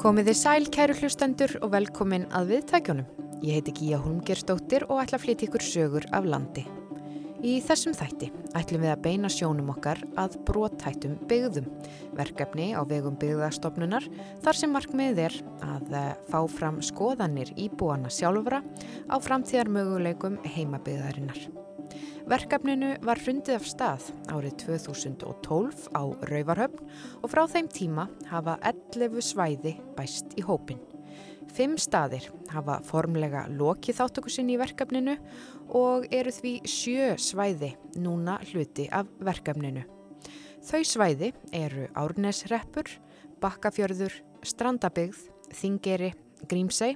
Komiði sæl, kæru hlustendur og velkomin að viðtækjunum. Ég heiti Gíja Holmgerstóttir og ætla að flytja ykkur sögur af landi. Í þessum þætti ætlum við að beina sjónum okkar að brótættum byggðum, verkefni á vegum byggðastofnunar þar sem markmið er að eh, fá fram skoðanir íbúana sjálfra á framtíðar möguleikum heimabyggðarinnar. Verkefninu var hrundið af stað árið 2012 á Rauvarhöfn og frá þeim tíma hafa 11 svæði bæst í hópin. Fimm staðir hafa formlega lokið þáttökusinn í verkefninu og eru því sjö svæði núna hluti af verkefninu. Þau svæði eru Árnesreppur, Bakkafjörður, Strandabygð, Þingeri, Grímsei,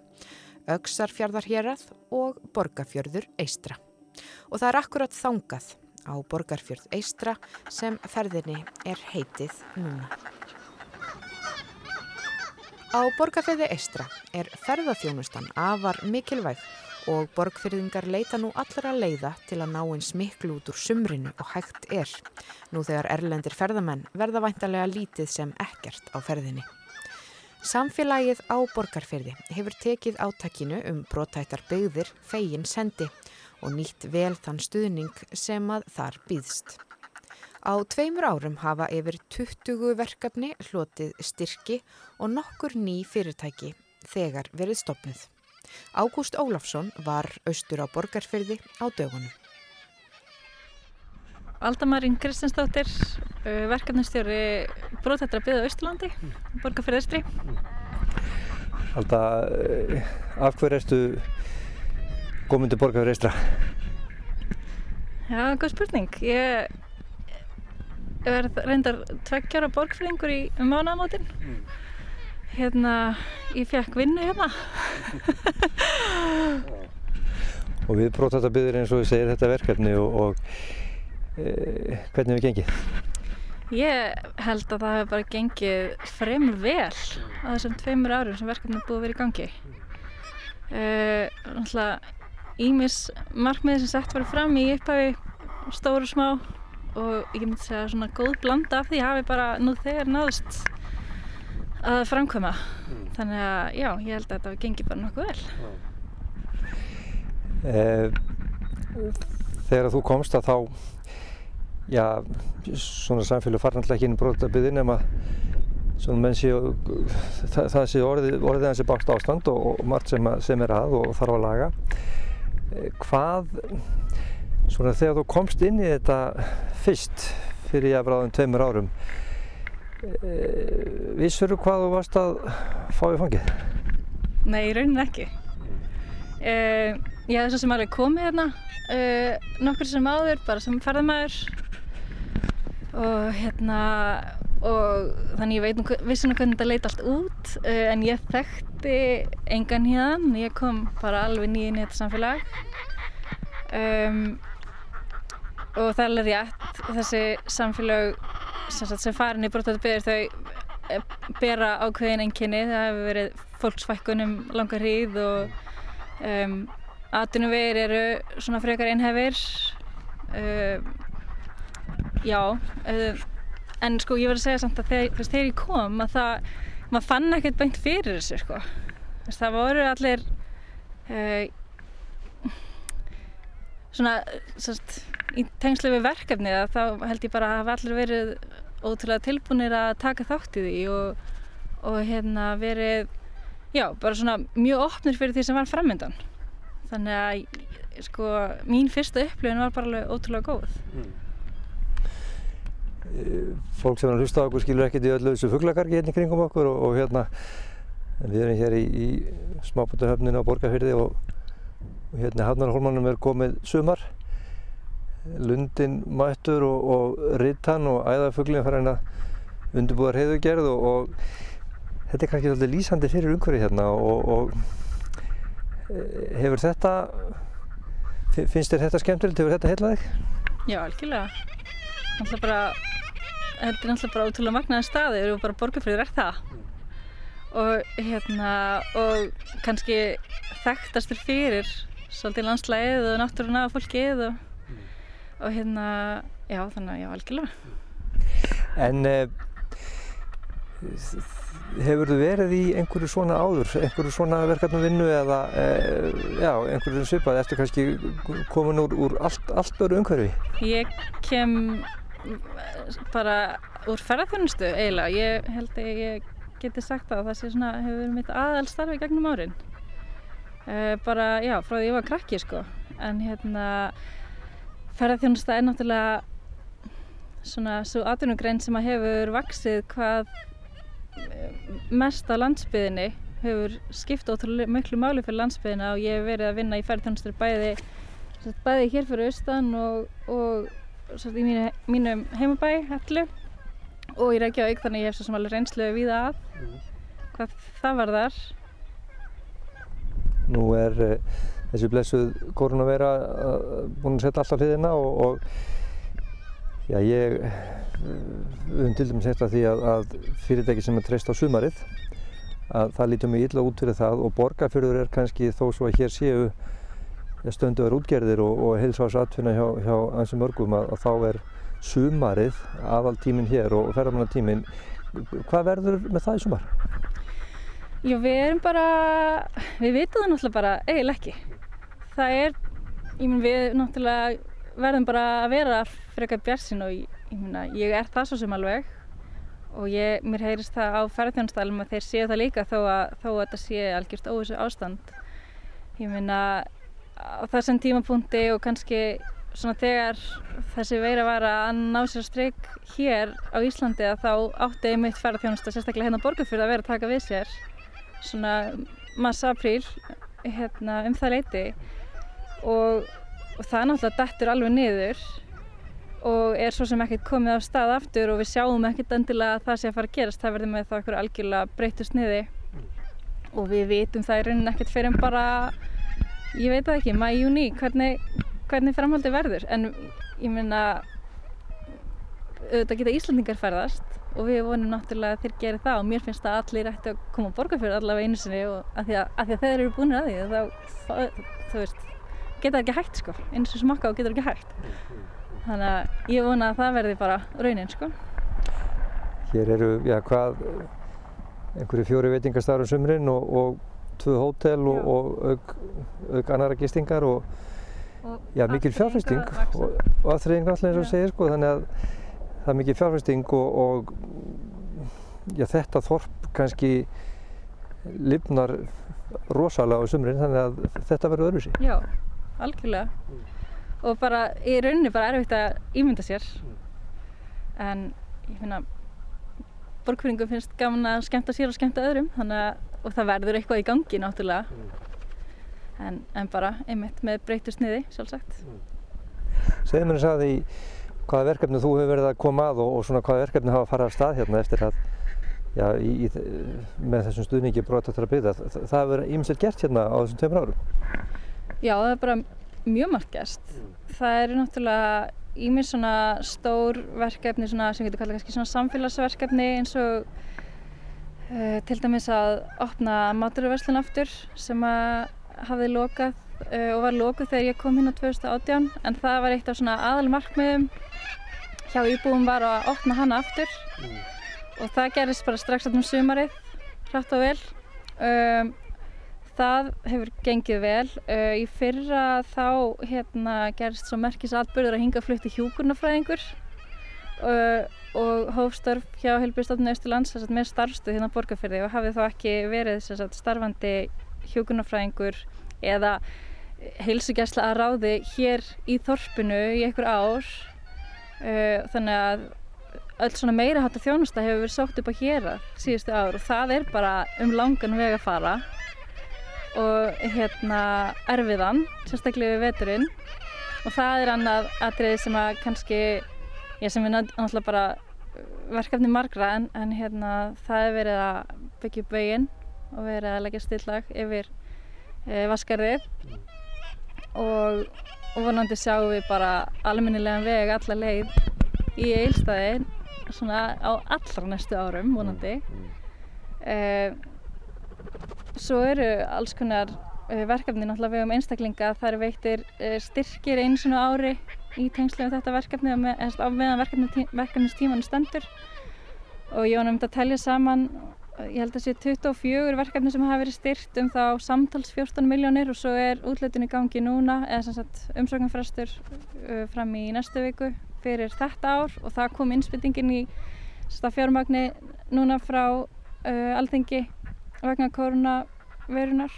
Öksarfjörðarherað og Borgafjörður Eistra og það er akkurat þangað á Borgarfjörð Eistra sem ferðinni er heitið núna. Á Borgarfjörði Eistra er ferðarþjónustan afar mikilvæg og borgfyrðingar leita nú allra leiða til að ná eins miklu út úr sumrinu og hægt er, nú þegar erlendir ferðamenn verða væntalega lítið sem ekkert á ferðinni. Samfélagið á Borgarfjörði hefur tekið átakinu um brotættar byggðir fegin sendi og nýtt vel þann stuðning sem að þar býðst. Á tveimur árum hafa yfir 20 verkefni hlotið styrki og nokkur ný fyrirtæki þegar verið stopnið. Ágúst Ólafsson var austur á borgarfyrði á dögunum. Aldamarín Kristinsdóttir, verkefnistjóri Brótættra byggða Östurlandi, borgarfyrðistri. Alda, af hverju erstu komundu borgarfjörð eistra? Já, góð spurning. Ég er reyndar tveggjara borgfyrringur í mánamótin. Mm. Hérna, ég fekk vinnu hérna. og við byggðir eins og við segir þetta verkefni og, og e, hvernig hefur gengið? Ég held að það hefur bara gengið fremur vel á þessum tveimur árum sem verkefni búið að vera í gangi. Uh, Ímis markmiði sem sett var fram í upphafi stóru smá og ég myndi segja svona góð blanda af því hafi bara nú þegar náðust að framkvæma mm. þannig að já, ég held að þetta gengi bara nokkuð vel. Eh, Þegar þú komst að þá já, svona samfélag farnallega ekki inn í menn séu það, það séu orðið, orðið hans er bátt ástand og, og margt sem, sem er að og þarf að laga hvað svona þegar þú komst inn í þetta fyrst fyrir ég að bráðum tveimur árum e, vissur þú hvað þú varst að fá í fangið? Nei, í raunin ekki e, ég hef þess að sem alveg komið hérna e, nokkur sem áður, bara sem ferðamæður og hérna og þannig ég veit vissi nú hvernig þetta leit allt út en ég þekkti engan hérna ég kom bara alveg nýjinn í þetta samfélag um, og það er alveg rétt þessi samfélag sem, sem farin í brotaðbyggir þau eh, bera ákveðin enginni það hefur verið fólksfækkunum langar hríð og um, atvinnuvegir eru svona frekar einhefir um, já en sko ég verði að segja samt að þegar, þegar ég kom að það, maður fann ekkert beint fyrir þessu sko. Það voru allir uh, svona sest, í tengslu við verkefni þá held ég bara að hafa allir verið ótrúlega tilbúinir að taka þátt í því og, og hérna verið já, bara svona mjög opnir fyrir því sem var framöndan þannig að sko mín fyrsta upplifin var bara alveg ótrúlega góð. Mm. Fólk sem er að hlusta á okkur skilur ekkert í öllu þessu fugglakarki hérna kringum okkur og, og hérna við erum hér í, í smábútahöfninu á Borgarfyrði og og hérna Hafnarhólmanum er komið sumar. Lundin mættur og, og rittan og æðafuglin fara hérna undirbúðar heiðugerð og, þetta er kannski svolítið lýsandi fyrir umhverju hérna og, og e, hefur þetta finnst þér þetta skemmtilegt, hefur þetta heilað þig? Já, algjörlega. Náttúrulega bara þetta er náttúrulega bara ótrúlega magnaðan staði og bara borgarfrýður er það og hérna og kannski þekktastur fyrir svolítið landslæðið og náttúruna og fólkið og, mm. og hérna, já þannig að já, algjörlega En uh, Hefur þú verið í einhverju svona áður, einhverju svona verkefnum vinnu eða e, já, einhverju svipað eftir kannski komin úr, úr allt, allt öru umhverfi? Ég kem bara úr ferðarþjónustu eiginlega. Ég held að ég geti sagt að það sé svona, hefur verið mitt aðalstarfi gegnum árin. E, bara, já, frá því ég var krakki sko. En hérna, ferðarþjónusta er náttúrulega svona svo atvinnugrein sem að hefur vaksið hvað mest á landsbyðinni hefur skipt ótrúlega miklu máli fyrir landsbyðina og ég hef verið að vinna í ferðarþjónustur bæði, bæði hér fyrir austan og, og í mínu, mínum heimabæ hellu og í Reykjavík þannig ég hef svo sem alveg reynslu við að mm. hvað það var þar Nú er uh, þessi blessuð korunavera uh, búin að setja alltaf hliðina og, og já ég við höfum til dæmis eftir því að, að fyrirtæki sem er treyst á sumarið að það lítur mjög illa út fyrir það og borgarfjörður er kannski þó svo að hér séu stönduðar útgerðir og, og heilsásatfinna hjá, hjá ansið mörgum að, að þá er sumarið aðal tíminn hér og ferðarmannatíminn hvað verður með það í sumar? Já við erum bara við vitum það náttúrulega bara eiginlega ekki. Það er, ég minn við náttúrulega verðum bara að vera frekar björnsin og ég, ég, myna, ég er það svo sem alveg. Og ég, mér heyrist það á ferðarþjónustælum að þeir séu það líka þó að, þó að þetta sé algjörst óvissu ástand ég minna á þessum tímapunkti og kannski svona þegar þessi veira var að ná sér streik hér á Íslandi að þá átti einmitt ferðarþjónusta sérstaklega hérna borgarfjörð að vera að taka við sér svona massa-apríl hérna, um það leiti og og það náttúrulega dettur alveg niður og er svo sem ekkert komið á stað aftur og við sjáum ekkert endilega að það sé að fara að gerast. Það verður með þá eitthvað algjörlega breytu sniði. Og við vitum það í rauninni ekkert fyrir en bara ég veit það ekki, maður í júni hvernig, hvernig framhaldi verður. En ég minna auðvitað geta Íslandingar ferðast og við vonum náttúrulega að þeir gera það. Og mér finnst að allir ætti að koma að borga fyrir allavega einu sinni og að því að, að, því að þeir eru búin að því þá, þú veist geta ekki hægt sko, eins og smakka og getur ekki hægt. Þannig að ég vona að það verði bara raunin sko. Hér eru, já hvað einhverju fjóri veitingastarur sumrin og, og tvö hótel og, og auk, auk annara gistingar og, og já, mikil fjárfæsting og aðþreying alltaf eins og segir sko þannig að það er mikil fjárfæsting og já, þetta þorp kannski lifnar rosalega á sumrin þannig að þetta verður öðruvísi. Já, algjörlega. Og bara í rauninni bara erfitt að ímynda sér. En ég finna borgfyringum finnst gaman að skemmta sér og skemmta öðrum að, og það verður eitthvað í gangi náttúrulega mm. en, en bara einmitt með breytur sniði sjálfsagt mm. Segð mér þess að því hvaða verkefni þú hefur verið að koma að og, og svona hvaða verkefni hafa farið af stað hérna eftir að já, í, í, með þessum stuðningi brotatara byggða. Það hefur ímsett gert hérna á þessum tveimur árum? Já, það er bara mjög margt gæst. Mm. Það eru náttúrulega ímið svona stór verkefni svona, sem getur kallað kannski svona samfélagsverkefni eins og uh, til dæmis að opna maturverslun aftur sem að hafði lokað uh, og var lokað þegar ég kom hérna 2018 en það var eitt af svona aðalmarkmiðum hjá íbúum var að opna hana aftur mm. og það gerist bara strax alltaf um sumarið hrætt og vel. Um, það hefur gengið vel. Uh, í fyrra þá hérna, gerist svo merkis atbyrður að hinga flutti hjúkurnafræðingur uh, og hófstörf hjá Helbjörnstofnun Östurlands með starfstuð hérna borgarfyrði og hafið þá ekki verið sagt, starfandi hjúkurnafræðingur eða heilsugjæsla að ráði hér í þorpinu í einhver ár. Uh, þannig að öll svona meira hátta þjónusta hefur verið sótt upp á hér síðustu ár og það er bara um langan veg að fara og hérna erfiðan, sérstaklega við veturinn og það er annað atriði sem að kannski, ég sem er náttúrulega bara verkefni margra en, en hérna það er verið að byggja upp veginn og verið að leggja stillag yfir e, vaskarðið og, og vonandi sjáum við bara almennilegan veg alla leið í eilstæði svona á allra næstu árum vonandi. E, Svo eru alls konar eh, verkefni náttúrulega við um einstaklinga. Veittir eh, styrkir einu svona ári í tengslu með þetta verkefni með, á meðan verkefnistímanu stendur. Og ég var nefnd að telja saman ég held að sé 24 verkefni sem hafa verið styrt um þá samtals 14 miljónir og svo er útlutin í gangi núna eða sem sagt umsóknarfrestur uh, fram í næstu viku fyrir þetta ár. Og það kom innspyttingin í fjármagni núna frá uh, alþengi vegna koronavirunar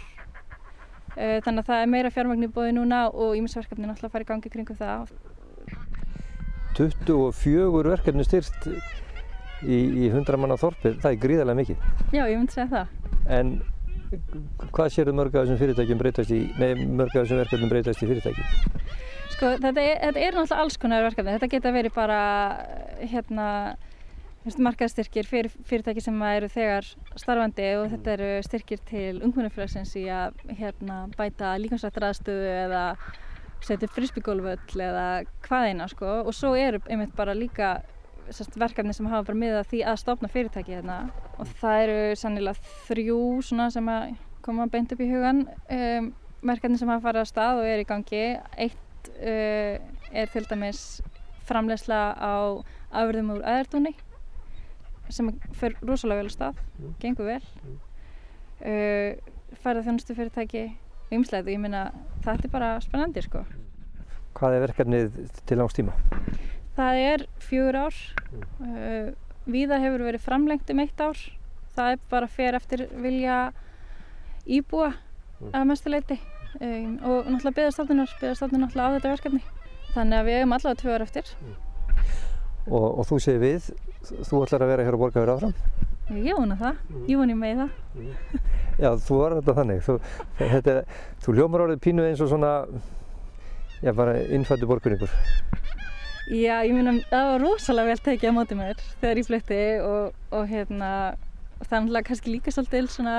þannig að það er meira fjármagni bóði núna og ímisverkefni náttúrulega fara í gangi kringum það 24 verkefni styrt í, í 100 manna þorpið, það er gríðarlega mikið. Já, ég myndi segja það. En hvað séu mörg af þessum fyrirtækjum breytast í, nei, mörg af þessum verkefnum breytast í fyrirtækjum? Sko, þetta er, þetta er náttúrulega alls konar verkefni. Þetta geta verið bara, hérna, markaðstyrkir fyrir fyrirtæki sem eru þegar starfandi og þetta eru styrkir til ungmennafélagsins í að hérna, bæta líkansrættaraðstöðu eða setja frisbygólvöll eða hvaðina sko. Og svo eru einmitt bara líka sérst, verkefni sem hafa bara miðað því að stopna fyrirtæki hérna. Og það eru sannilega þrjú svona sem að koma beint upp í hugan um, verkefni sem hafa farið að stað og er í gangi. Eitt uh, er til dæmis framlegsla á afurðum úr aðertúni sem fyrir rosalega vel á stað mm. gengur vel mm. uh, farið þjónustu fyrirtæki umslæð og ég minna þetta er bara spennandi sko Hvað er verkefnið til langs tíma? Það er fjögur ár. Mm. Uh, Víða hefur verið framlengt um eitt ár. Það er bara fyrir eftir vilja íbúa mm. að mestuleiti um, og náttúrulega byggðarstofnunar, byggðarstofnunar náttúrulega á þetta verkefni. Þannig að við hefum allavega tvö ár eftir. Og, og þú segir við, þú ætlar að vera hér á borgarverð áfram? Ég vona það, ég vona ég með það. Já, þú var þetta þannig. Þú, þetta, þú hljómar árið pínu eins og svona, já bara innfættu borguringur. Já, ég minna, það var rosalega vel tekið á mótið mér þegar ég flytti og, og hérna, það er kannski líka svolítið svona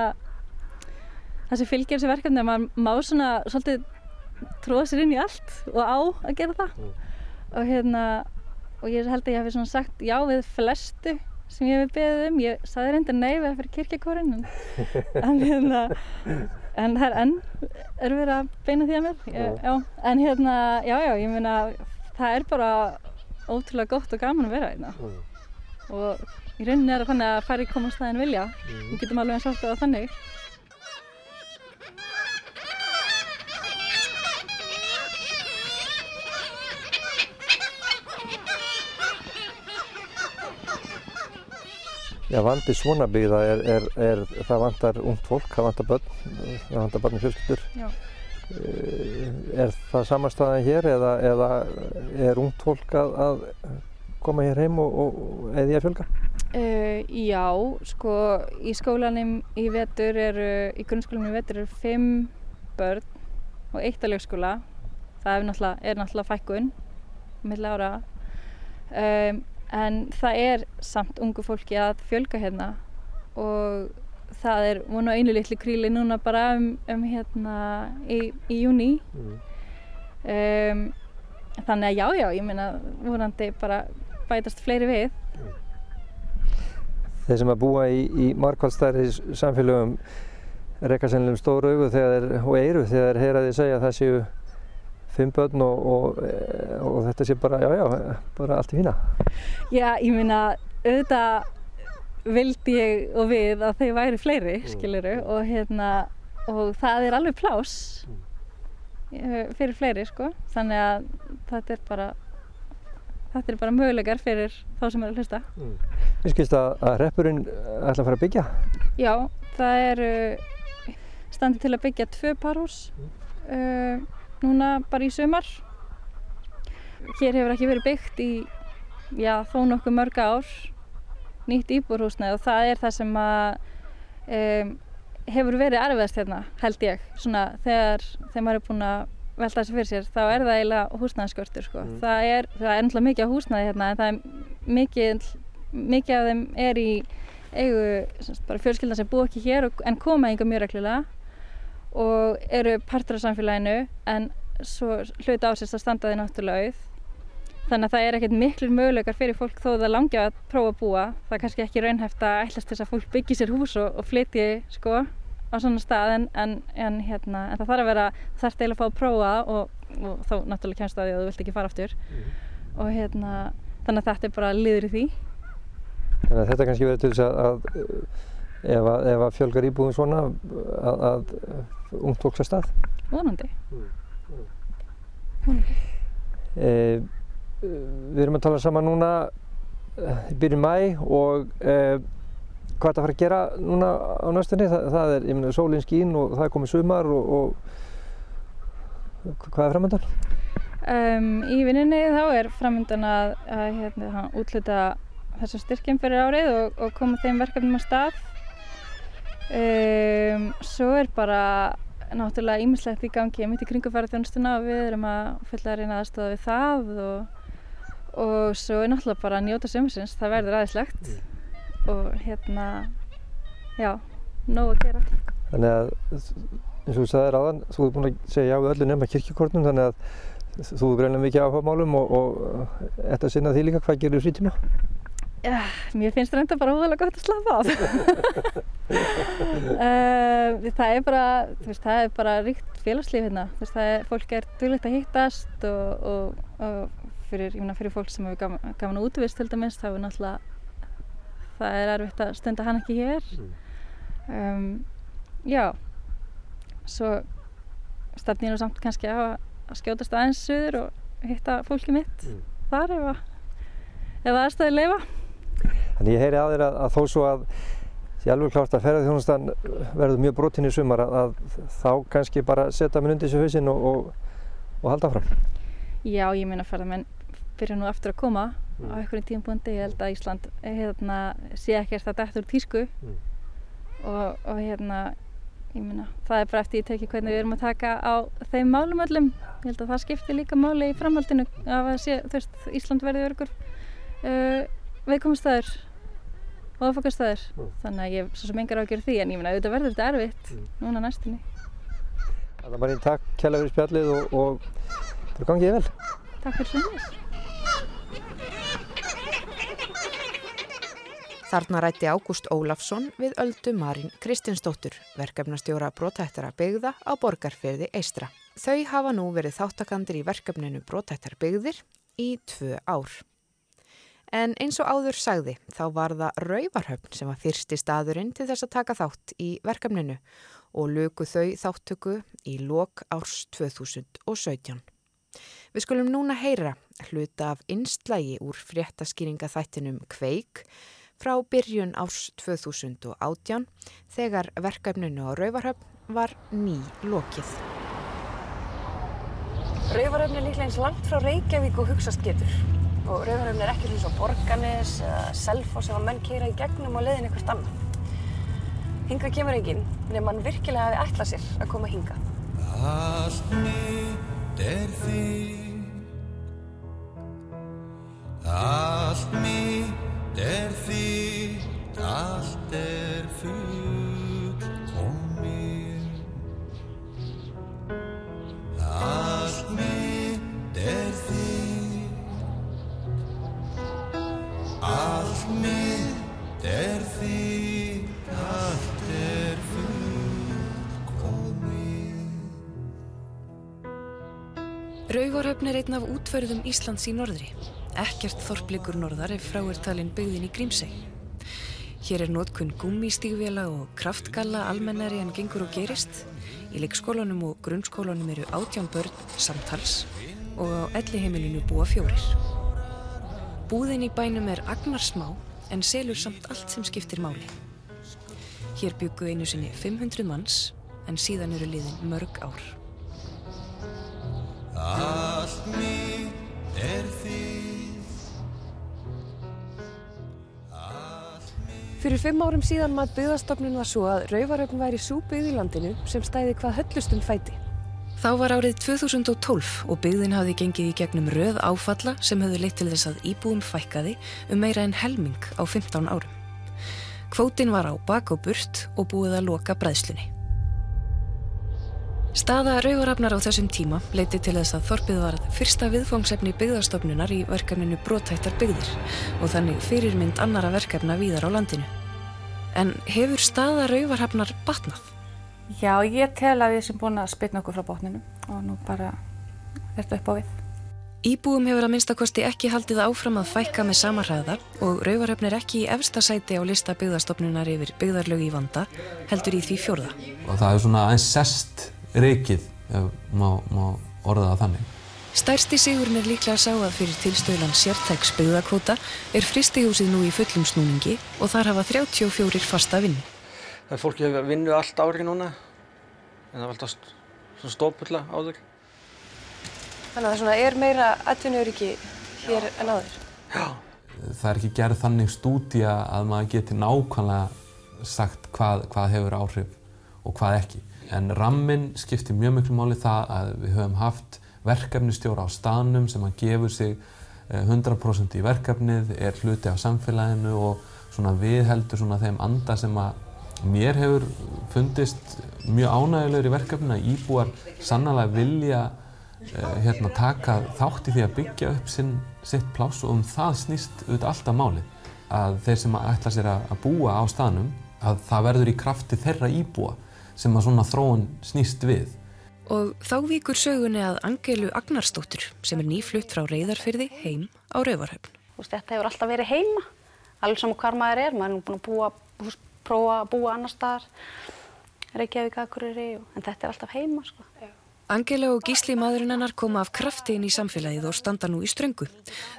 það sem fylgir þessi verkefni að maður má svona svolítið tróða sér inn í allt og á að gera það mm. og hérna, og ég held að ég hef svona sagt já við flestu sem ég hef beðið um, ég saði reynda nei við að fyrir kirkjakórin en, hérna en það er enn er verið að beina því að mér. Ég, já, en hérna, já já, ég minna það er bara ótrúlega gott og gaman að vera hérna. Mm. og í rauninni er það þannig að færri komast það en vilja. Mm. við getum alveg að sátta það þannig Já, vandi svona byggða er, er, er, það vantar ungt fólk, það vantar börn, það vantar barni fjölskyldur. Eh, er það samanstæðan hér eða, eða er ungt fólk að, að koma hér heim og, og eða ég að fjölga? Uh, já, sko í skólanum í vetur eru, í grunnskólanum í vetur eru fimm börn og eitt að lögskóla. Það er náttúrulega, er náttúrulega fækkun milla ára. Um, en það er samt ungu fólki að fjölga hérna og það er vonu einu litlu kríli núna bara um, um hérna í, í júni mm. um, þannig að já já ég meina vorandi bara bætast fleiri við mm. Þeir sem að búa í, í markvaldstæri samfélögum rekka sennilegum stóru þegar, og eiru þegar þeir heyra því segja að það séu fimm börn og, og, og þetta sé bara, já já, bara allt í fína Já, ég meina auðvitað vildi ég og við að þau væri fleiri, mm. skiluru, og hérna, og það er alveg plás mm. eh, fyrir fleiri, sko, þannig að þetta er bara, þetta er bara mögulegar fyrir þá sem eru að hlusta. Mm. Ég skilst að, að reppurinn ætla að fara að byggja? Já, það eru standið til að byggja tvö parhús uh, núna bara í sömar. Hér hefur ekki verið byggt í, já, þó nokkuð mörga ár nýtt íbúrhúsnæði og það er það sem að um, hefur verið erfiðast hérna held ég svona þegar, þegar maður er búin að velta þessu fyrir sér þá er það eiginlega húsnæðisskörtur sko. mm. það er, það er ennlega mikið á húsnæði hérna en það er mikið mikið af þeim er í eigu bara fjölskyldan sem bú ekki hér og, en koma einhver mjög reglulega og eru partur af samfélaginu en svo hluti ásist að standa því náttúrulega auð Þannig að það er ekkert miklur möguleikar fyrir fólk þó það langja að prófa að búa. Það er kannski ekki raunhæft að ætlast þess að fólk byggja sér hús og, og flytji sko á svona stað en, en, en, hérna, en það þarf að vera, það þarf eiginlega að fá að prófa og, og þá náttúrulega kemst að því að þú vilt ekki fara aftur. Mm. Og hérna, þannig að þetta er bara liður í því. Þannig að þetta kannski verður til þess að, að ef, að, ef að fjölgar íbúðum svona að, að ungt tóks að stað. Vonandi. E, við erum að tala saman núna í byrjun mæ og e, hvað er þetta að fara að gera núna á næstunni? Það, það er, ég meina, sólinn skín og það er komið sumar og, og hvað er framöndan? Um, í vinninni þá er framöndan að, að hérna, útluta þessum styrkjum fyrir árið og, og koma þeim verkefnum á stað. Um, svo er bara náttúrulega ímislegt í gangi mitt í kringumfæraþjónustuna og við erum að fulla að reyna aðstofa við það og, og svo er náttúrulega bara að njóta sömursins, það verður aðeinslegt og hérna, já, nóg að gera. Þannig að eins og þú sagðir aðan, þú ert búin að segja já við öllu nefna kirkjukornum þannig að þú er greinlega mikið áhuga málum og, og þetta sinna því líka, hvað gerir þú frítíma? Já, mér finnst þetta bara óðurlega gott að slappa á. uh, það er bara, þú veist, það er bara ríkt félagslíf hérna. Þú veist, það er, fólk er duglegt að hittast og, og, og fyrir, ég meina, fyrir fólk sem hefur gaman, gaman að útvist til dæmis, þá er náttúrulega, það er erfitt að stunda hann ekki hér. Um, já, svo stefnir nú samt kannski á að skjótast aðeins suður og hitta fólki mitt mm. þar ef að, aðstæði leifa. Þannig ég heyri að þér að, að þó svo að ég alveg klárt að ferðarþjónustan verður mjög brotinn í sumar að, að þá kannski bara setja minn undir þessu hausinn og, og, og halda fram. Já, ég að ferðarmenn byrja nú aftur að koma mm. á einhverjum tímpundi. Ég held að Ísland hérna, sé ekkert að dætt úr tísku mm. og, og hérna, ég minna, það er bara eftir ég teki hvernig við erum að taka á þeim málum öllum. Ég held að það skiptir líka máli í framhaldinu af að sé, þú veist, Ísland verði örgur uh, viðkomastæður og aðfokkastæður mm. þannig að ég svo sem engar á að gera því en ég minna auðvitað verður þetta erfitt mm. núna næstinni Það er bara einn takk kjælega fyrir spjallið og, og það gangið vel Takk fyrir sem Þarna rætti Ágúst Ólafsson við Öldu Marín Kristinsdóttur, verkefnastjóra brotættara byggða á borgarferði Eistra. Þau hafa nú verið þáttakandir í verkefninu brotættar byggðir í tvö ár. En eins og áður sagði þá var það Rauvarhöfn sem var fyrsti staðurinn til þess að taka þátt í verkefninu og lögu þau þáttöku í lok árs 2017. Við skulum núna heyra hluta af einslægi úr fréttaskýringa þættinum Kveik frá byrjun árs 2018 þegar verkefninu á Rauvarhöfn var ný lokið. Rauvarhöfn er líklega eins langt frá Reykjavík og hugsaðst getur og Rauvarhöfn er ekki eins og Borganes eða Selfoss sem að menn keira í gegnum og leiðin eitthvað annan. Hinga kemur enginn nefn mann virkilega hafi ætlað sér að koma hinga. Allt mitt er þig Allt mitt er þitt, allt er fullkomið. Rauvarhöfn er einn af útferðum Íslands í norðri. Ekkert þorplikur norðar er talin byggðin í Grímseg. Hér er nótkunn gummistígvela og kraftgalla almennari en gengur og gerist. Í leikskólanum og grunnskólanum eru átján börn samtals og á elliheimilinu búa fjórir. Búðin í bænum er agnarsmá en selur samt allt sem skiptir máli. Hér byggu einu sinni 500 manns en síðan eru liðin mörg ár. Allt mitt er því Fyrir fimm árum síðan maður byggðastofnun var svo að Rauvaröfn væri súbyggð í landinu sem stæði hvað höllustum fæti. Þá var árið 2012 og byggðin hafði gengið í gegnum röð áfalla sem höfðu leitt til þess að íbúum fækkaði um meira en helming á 15 árum. Kvótin var á bak og burt og búið að loka bræðslunni. Staða Rauvarafnar á þessum tíma leiti til þess að Þorpið var fyrsta viðfóngsefni byggðarstofnunar í verkefninu Brótættar byggðir og þannig fyrirmynd annara verkefna víðar á landinu. En hefur staða Rauvarafnar batnað? Já, ég tel að við sem búin að spilna okkur frá botninu og nú bara er þetta upp á við. Íbúum hefur að minnstakosti ekki haldið áfram að fækka með sama hraða og Rauvarhöfn er ekki í efsta sæti á lista byggðastofnunar yfir byggðarlög í vanda, heldur í því fjórða. Og það er svona aðeins sest reikið, ef má, má orða það þannig. Stærsti sigurinn er líklega að sá að fyrir tilstöðlan sértæks byggðakvota er fristihúsið nú í fullum snúningi og þar hafa 34 fasta vinnu. Það er fólki að vinna allt ári núna, en það var alltaf stópulla áður. Þannig að það er meira atvinnuöryggi hér en áður? Já. Það er ekki gerð þannig stúdía að maður geti nákvæmlega sagt hvað, hvað hefur áhrif og hvað ekki. En ramminn skiptir mjög miklu máli það að við höfum haft verkefnistjóra á staðnum sem að gefur sig 100% í verkefnið, er hluti af samfélaginu og svona viðheldur svona þeim anda sem að mér hefur fundist mjög ánægulegur í verkefninu að íbúar sannlega vilja Eh, hérna, taka þátt í því að byggja upp sinn, sitt pláss og um það snýst auðvitað alltaf málið að þeir sem ætla sér að búa á staðnum að það verður í krafti þeirra íbúa sem að svona þróun snýst við. Og þá víkur sögunni að Angelu Agnarstóttur sem er nýflutt frá Reyðarfyrði heim á Rauvarhöfn. Þetta hefur alltaf verið heima, alveg saman hvar maður er, maður er búin að búa, prófa að búa annar staðar, Reykjavík, Akureyri, en þetta er alltaf heima sko. Angela og Gísli maðurinn hennar koma af krafti inn í samfélagið og standa nú í ströngu.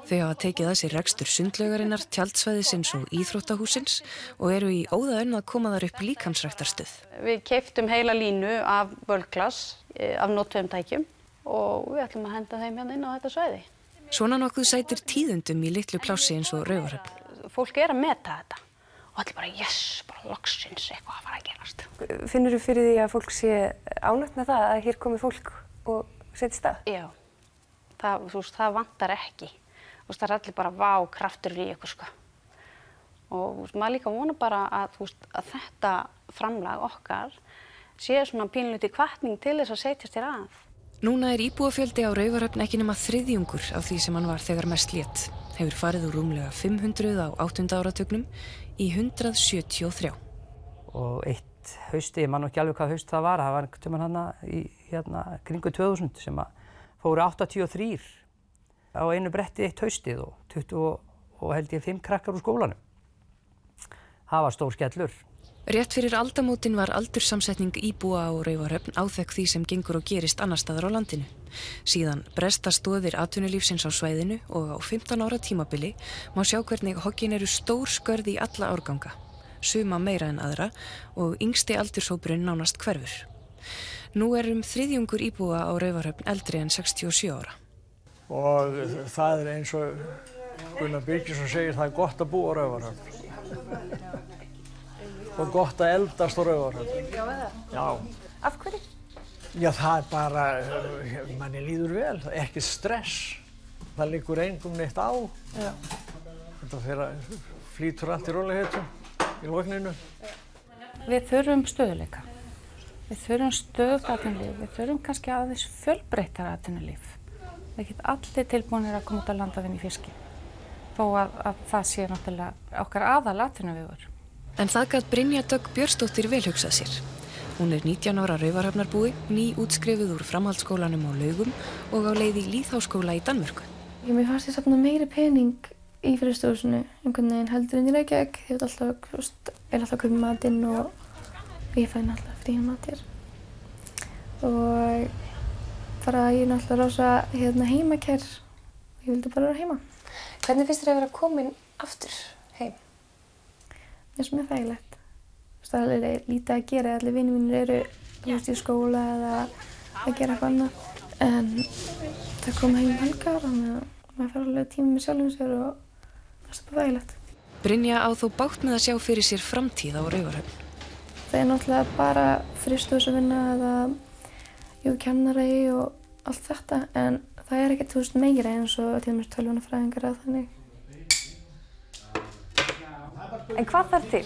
Þau hafa tekið að sér rekstur sundlaugarinnar, tjaldsvæðisins og íþróttahúsins og eru í óða önn að koma þar upp líkansræktarstöð. Við keiftum heila línu af völklass, eh, af nóttöfum tækjum og við ætlum að henda þeim hérna inn á þetta svæði. Svona nokkuð sætir tíðundum í litlu plássi eins og rauvaröfn. Fólk er að meta þetta og allir bara yes, bara loksins eitthvað að fara að gerast. Finnur þú fyrir því að fólk sé ánægt með það að hér komi fólk og setja stað? Já, það, veist, það vantar ekki. Veist, það er allir bara vá kraftur í ykkur sko. Og veist, maður líka vona bara að, að þetta framlag okkar sé svona pínluti kvartning til þess að setjast þér að. Núna er íbúafjöldi á Rauvaröfn ekki nema þriðjungur af því sem hann var þegar mest létt. Hefur farið úr rúmlega 500 á 8. áratögnum í 173. Og eitt hausti, ég man ekki alveg hvað haust það var, það var tömman hann í hérna, kringu 2000 sem fóru 83 á einu bretti eitt haustið og 20 og held ég 5 krakkar úr skólanum. Það var stór skellur. Rétt fyrir aldamótin var aldursamsetning íbúa á Rauvarhöfn áþekk því sem gengur og gerist annar staðar á landinu. Síðan bresta stóðir atvinnulífsins á svæðinu og á 15 ára tímabili má sjá hvernig hoggin eru stór skörð í alla árganga, suma meira en aðra og yngsti aldurshópurinn nánast hverfur. Nú er um þriðjungur íbúa á Rauvarhöfn eldri en 67 ára. Og það er eins og Gunnar Byrkisson segir það er gott að búa á Rauvarhöfn og gott að eldast á rauðarhöfn. Já, eða? Já. Af hverju? Já, það er bara, manni líður vel, ekki stress. Það liggur engum neitt á. Já. Þetta fyrir að flýtur allt í róleihetum í logninu. Við þurfum stöðuleika. Við þurfum stöðut aðtunlíf. Við þurfum kannski aðeins fjölbreyttar aðtunlíf. Það geta allir tilbúinir að koma út að landa þinn í fiski. Þó að, að það sé náttúrulega okkar aðal aðtunum En það gætt Brynja Dögg Björnsdóttir velhugsað sér. Hún er 19 ára rauvarhafnarbúi, ný útskrifuð úr framhaldsskólanum á laugum og á leið í Líðháskóla í Danmörku. Ég mér fannst ég sapna meiri pening í fyrirstofusinu einhvern veginn heldur en í Reykjavík. Ég alltaf, er alltaf að köpa matinn og ég fæn alltaf fríðan matir. Og bara ég er alltaf rosa hérna, heimakær og ég vildi bara vera heima. Hvernig finnst þér að vera komin aftur er sem er þægilegt. Það er lítið að gera, allir vinnir mínir eru veist, í skóla eða að gera eitthvað annað. En það kom heim helgar, þannig að maður fær alveg tíma með sjálfum sér og það er bara þægilegt. Brynja á þó bátt með að sjá fyrir sér framtíð á Rauvarhöfn. Það er náttúrulega bara fristöðsvinna eða jú, kennari og allt þetta, en það er ekkert, þú veist, meira eins og til og með tölvunafræðingar eða þannig. En hvað þarf til?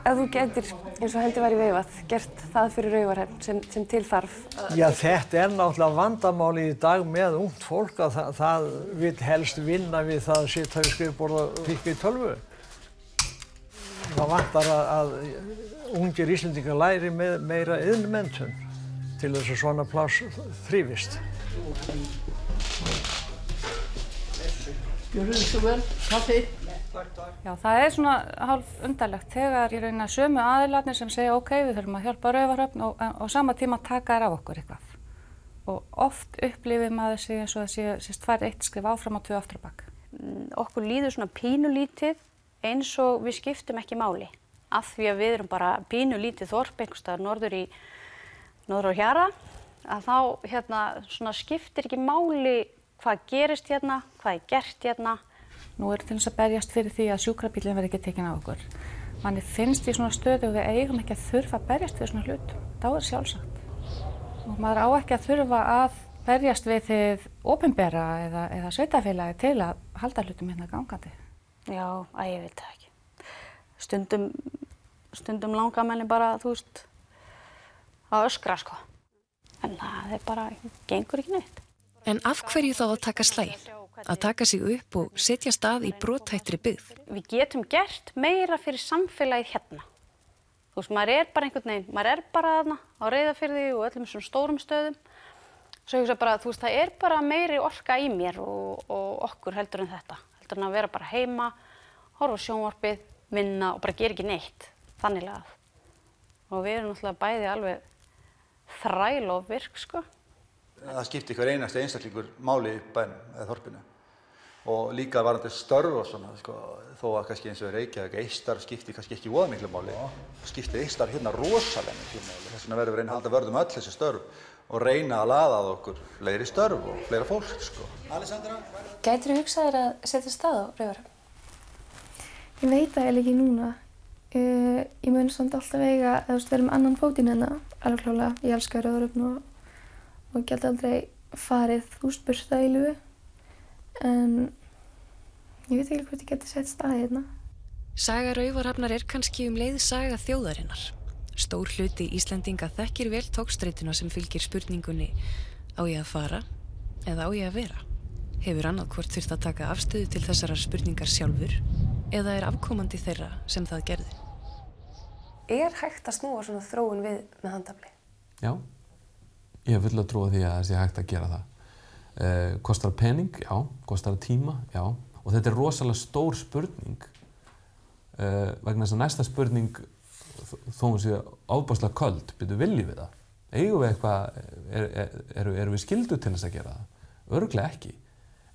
Ef þú getur, eins og heldur var í veifað, gert það fyrir rauvarhefn sem, sem til þarf? Já, þetta er náttúrulega vandamáli í dag með ungt fólk að það, það vil helst vinna við það að sitja í skrifborð og fikka í tölvu. Það vantar að, að ungir íslendingar læri með meira yðnmentun til þess að svona pláss þrýfist. Gjörðu þið svo vel, kaffi. Já, það er svona hálf undarlegt þegar ég reyna sömu aðilarnir sem segja ok, við þurfum að hjálpa rauvarhöfn og á sama tíma taka þér af okkur eitthvað. Og oft upplifir maður sig eins og það sé, sést tvær eitt skrif áfram og tvö aftur á bakk. Mm, okkur líður svona pínulítið eins og við skiptum ekki máli. Af því að við erum bara pínulítið þorp einhverstaðar norður í norður á hjara, að þá hérna svona skiptir ekki máli hvað gerist hérna, hvað er gert hérna. Nú er til þess að berjast fyrir því að sjúkrabílinn verði ekki tekinn á okkur. Manni finnst í svona stöðu og við eigum ekki að þurfa að berjast fyrir svona hlut. Það er sjálfsagt. Og maður á ekki að þurfa að berjast við þið ofinbera eða, eða sveitafélagi til að halda hlutum hérna gangandi. Já, að ég veit það ekki. Stundum, stundum langar menni bara, þú veist, að öskra sko. En það er bara, gengur ekki neitt. En af hverju þá að taka slægin? Að taka sig upp og setja stað í brotættri byggð? Við getum gert meira fyrir samfélagið hérna. Þú veist, maður er bara einhvern veginn, maður er bara aðna á reyðafyrði og öllum svona stórum stöðum. Svo ég hugsa bara, þú veist, það er bara meiri orka í mér og, og okkur heldur en þetta. Heldur en að vera bara heima, horfa sjónvarpið, vinna og bara gera ekki neitt. Þannig lagað. Og við erum náttúrulega bæði alveg þræl og virk, sko. Það skipti ykkur einasti einstaklingur máli í bænum eða þorpinu. Og líka var þetta störf og svona, sko, þó að kannski eins og Reykjavík eistar skipti kannski ekki óða miklu máli. Skipti eistar hérna rosalega miklu máli. Þess vegna verðum við reyna að halda vörðum öll þessi störf og reyna að laða að okkur fleiri störf og fleira fólk, sko. Alessandra? Gætir þú hugsaðir að setja stað á Rauvarhöfn? Ég veit það eiginlega ekki núna. Uh, ég mun samt alltaf eiga að við erum annan fótinn hérna, alveg klálega. Ég elskar Rauvarhöfn og, gæti aldrei farið úsbursta í lugu. En ég veit ekki hvort ég geti sett staði hérna. Saga Rauvarhafnar er kannski um leið saga þjóðarinnar. Stór hluti Íslandinga þekkir vel tókstreituna sem fylgir spurningunni á ég að fara eða á ég að vera. Hefur annað hvort þurft að taka afstöðu til þessarar spurningar sjálfur eða er afkomandi þeirra sem það gerði. Er hægt að snúa svona þróun við með handafli? Já, ég hef full að trúa því að það sé hægt að gera það. Eh, kostar pening? Já. Kostar tíma? Já. Og þetta er rosalega stór spurning eh, vegna þess að næsta spurning þó hún sé ábáslega köld, byrju viljið við það? Eigum við eitthvað, eru er, er, er við skildu til þess að gera það? Örglega ekki.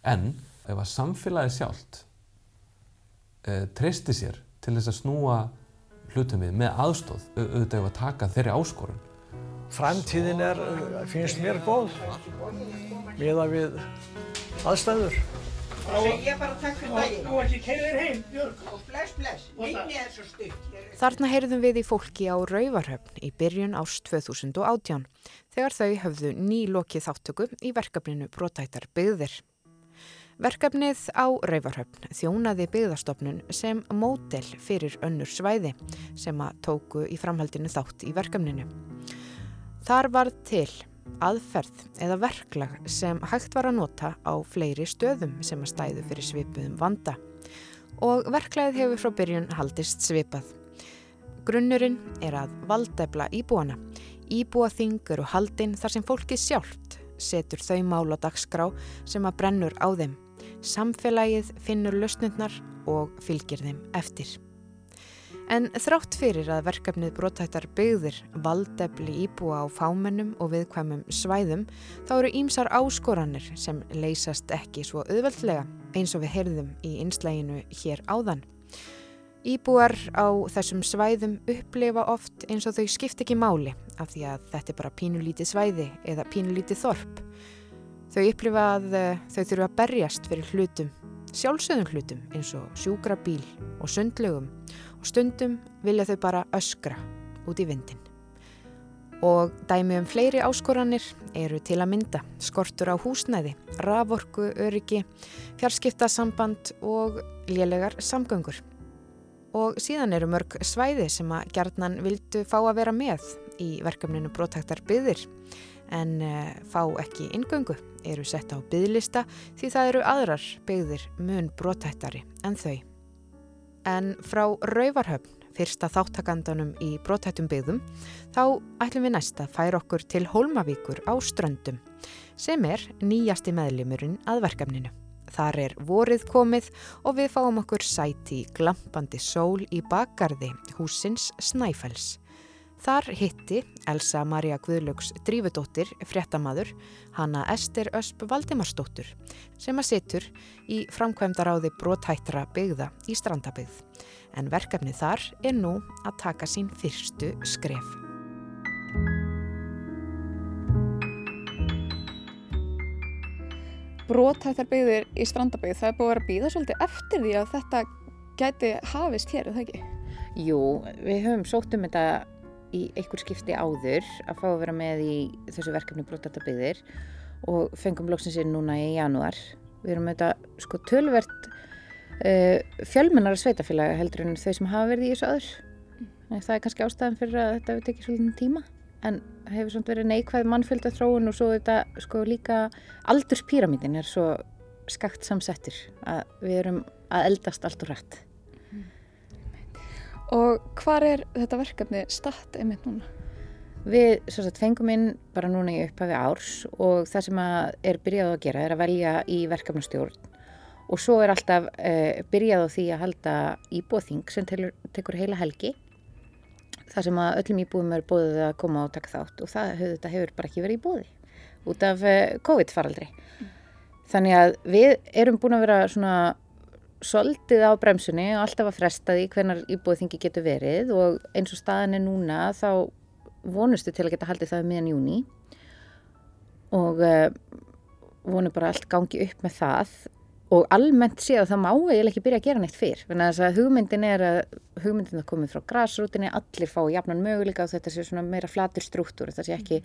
En ef að samfélagi sjálft e, treysti sér til þess að snúa hlutum við með aðstóð, auðvitað ef að taka þeirri áskorun. Framtíðin er, finnst mér góð, miða við aðstæður. Það segi ég bara takk fyrir daginn. Nú ekki keira þér heim, Björg. Og bless, bless. Minni er svo stutt. Þarna heyrðum við í fólki á Rauvarhöfn í byrjun ást 2018 þegar þau höfðu nýlokið þáttöku í verkefninu Brotættar byggðir. Verkefnið á Rauvarhöfn þjónaði byggðastofnun sem mótel fyrir önnur svæði sem að tóku í framhaldinu þátt í verkefninu. Þar var til aðferð eða verklag sem hægt var að nota á fleiri stöðum sem að stæðu fyrir svipuðum vanda og verklagið hefur frá byrjun haldist svipað. Grunnurinn er að valdefla íbúana. Íbúaþing eru haldinn þar sem fólkið sjálft setur þau mál á dagskrá sem að brennur á þeim. Samfélagið finnur lausnundnar og fylgir þeim eftir. En þrátt fyrir að verkefnið brotættar byggðir valdefli íbúa á fámennum og viðkvæmum svæðum þá eru ímsar áskoranir sem leysast ekki svo auðveldlega eins og við heyrðum í einslæginu hér áðan. Íbúar á þessum svæðum upplifa oft eins og þau skipt ekki máli af því að þetta er bara pínulítið svæði eða pínulítið þorp. Þau upplifa að þau þurfa að berjast fyrir hlutum, sjálfsögðum hlutum eins og sjúkrabíl og sundlögum og stundum vilja þau bara öskra út í vindin. Og dæmi um fleiri áskoranir eru til að mynda skortur á húsnæði, raforku, öryggi, fjarskiptasamband og lélegar samgöngur. Og síðan eru mörg svæði sem að gerðnan vildu fá að vera með í verkefninu Brotaktar byðir en uh, fá ekki ingöngu, eru sett á byðlista því það eru aðrar byðir mun brotættari en þau. En frá Rauvarhöfn, fyrsta þáttakandanum í brotættum byggðum, þá ætlum við næsta færa okkur til Hólmavíkur á Ströndum, sem er nýjasti meðlimurinn að verkefninu. Þar er vorið komið og við fáum okkur sæti í glampandi sól í bakgarði húsins Snæfells. Þar hitti Elsa Maria Guðlöks Drífudóttir, fréttamaður, hanna Ester Ösp Valdimarsdóttur sem að situr í framkvæmdaráði brotættra byggða í Strandabyggð. En verkefnið þar er nú að taka sín fyrstu skref. Brotættar byggðir í Strandabyggð, það er búið að vera að býða svolítið eftir því að þetta gæti hafist hér, er það ekki? Jú, við höfum sótt um þetta í einhver skipti áður að fá að vera með í þessu verkefni Brotættar og fengum lóksinsinn núna í janúar. Við erum auðvitað sko tölvert uh, fjölmennar sveitafélag heldur en þau sem hafa verið í þessu aður. Mm. Það er kannski ástæðan fyrir að þetta hefur tekið svolítið tíma en hefur svona verið neikvæð mannfjölda þróun og svo þetta sko líka aldurspíramítin er svo skakt samsettur að við erum að eldast allt og rætt. Og hvar er þetta verkefni statt einmitt núna? Við sagt, fengum inn bara núna í upphafi árs og það sem er byrjað að gera er að velja í verkefnastjórn og svo er alltaf uh, byrjað á því að halda íbúðing sem tekur heila helgi þar sem að öllum íbúðum er bóðið að koma og taka þátt og það þetta hefur bara ekki verið í bóði út af eh, COVID-faraldri. Mm. Þannig að við erum búin að vera svona soldið á bremsunni og alltaf að fresta því hvernar íbúðingi getur verið og eins og staðin er núna þá vonustu til að geta haldið það meðan júni og uh, vonu bara allt gangi upp með það. Og almennt séð að það má eiginlega ekki byrja að gera neitt fyrr. Þannig að hugmyndin er að hugmyndin er komið frá græsrútinni, allir fá jafnan möguleika og þetta sé svona meira flatur struktúr þetta sé ekki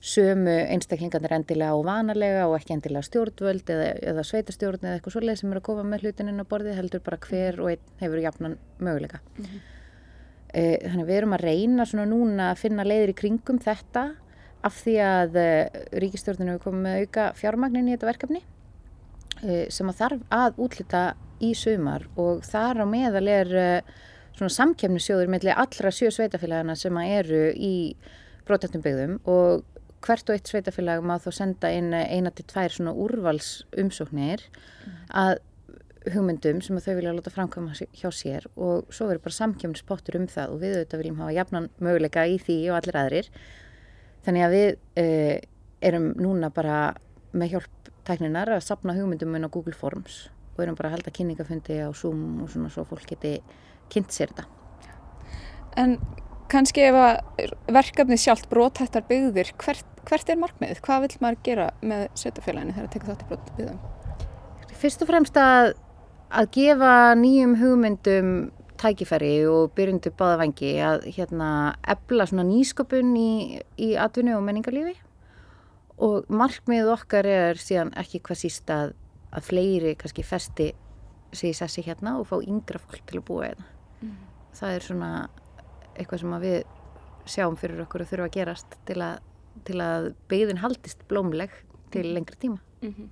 sömu einstaklingarnir endilega og vanalega og ekki endilega stjórnvöld eða, eða sveitarstjórn eða eitthvað svolítið sem er að koma með hlutininn á borðið heldur bara hver og einn hefur jafnan möguleika mm -hmm. e, þannig við erum að reyna svona núna að finna leiðir í kringum þetta af því að e, ríkistjórninu hefur komið með auka fjármagnin í þetta verkefni Eh, sem að þarf að útlita í sumar og þar á meðal er eh, svona samkjæmnisjóður með allra sjö sveitafélagana sem að eru í brotettum byggðum og hvert og eitt sveitafélag má þá senda inn eina til tvær svona úrvals umsóknir mm. að hugmyndum sem að þau vilja láta framkvæma hjá sér og svo verður bara samkjöfnispottur um það og við auðvitað viljum hafa jafnan möguleika í því og allir aðrir þannig að við uh, erum núna bara með hjálp tækninar að sapna hugmyndum inn á Google Forms og erum bara að halda kynningafundi á Zoom og svona svo fólk geti kynnt sér þetta. En kannski ef að verkefni sjálft brótættar byggðir, hvert, hvert er markmiðið? Hvað vil maður gera með setjafélaginu þegar það tekur þátt í brótbyggðum? Fyrst og fremst að, að gefa nýjum hugmyndum tækifæri og byrjundu báða vangi að hérna ebla nýsköpun í, í atvinnu og menningarlífi og markmið okkar er síðan ekki hvað síst að, að fleiri kannski festi sig í sessi hérna og fá yngra fólk til að búa hérna. Mm. Það er svona eitthvað sem við sjáum fyrir okkur að þurfa að gerast til að, til að beigðin haldist blómleg til mm. lengri tíma. Mm -hmm.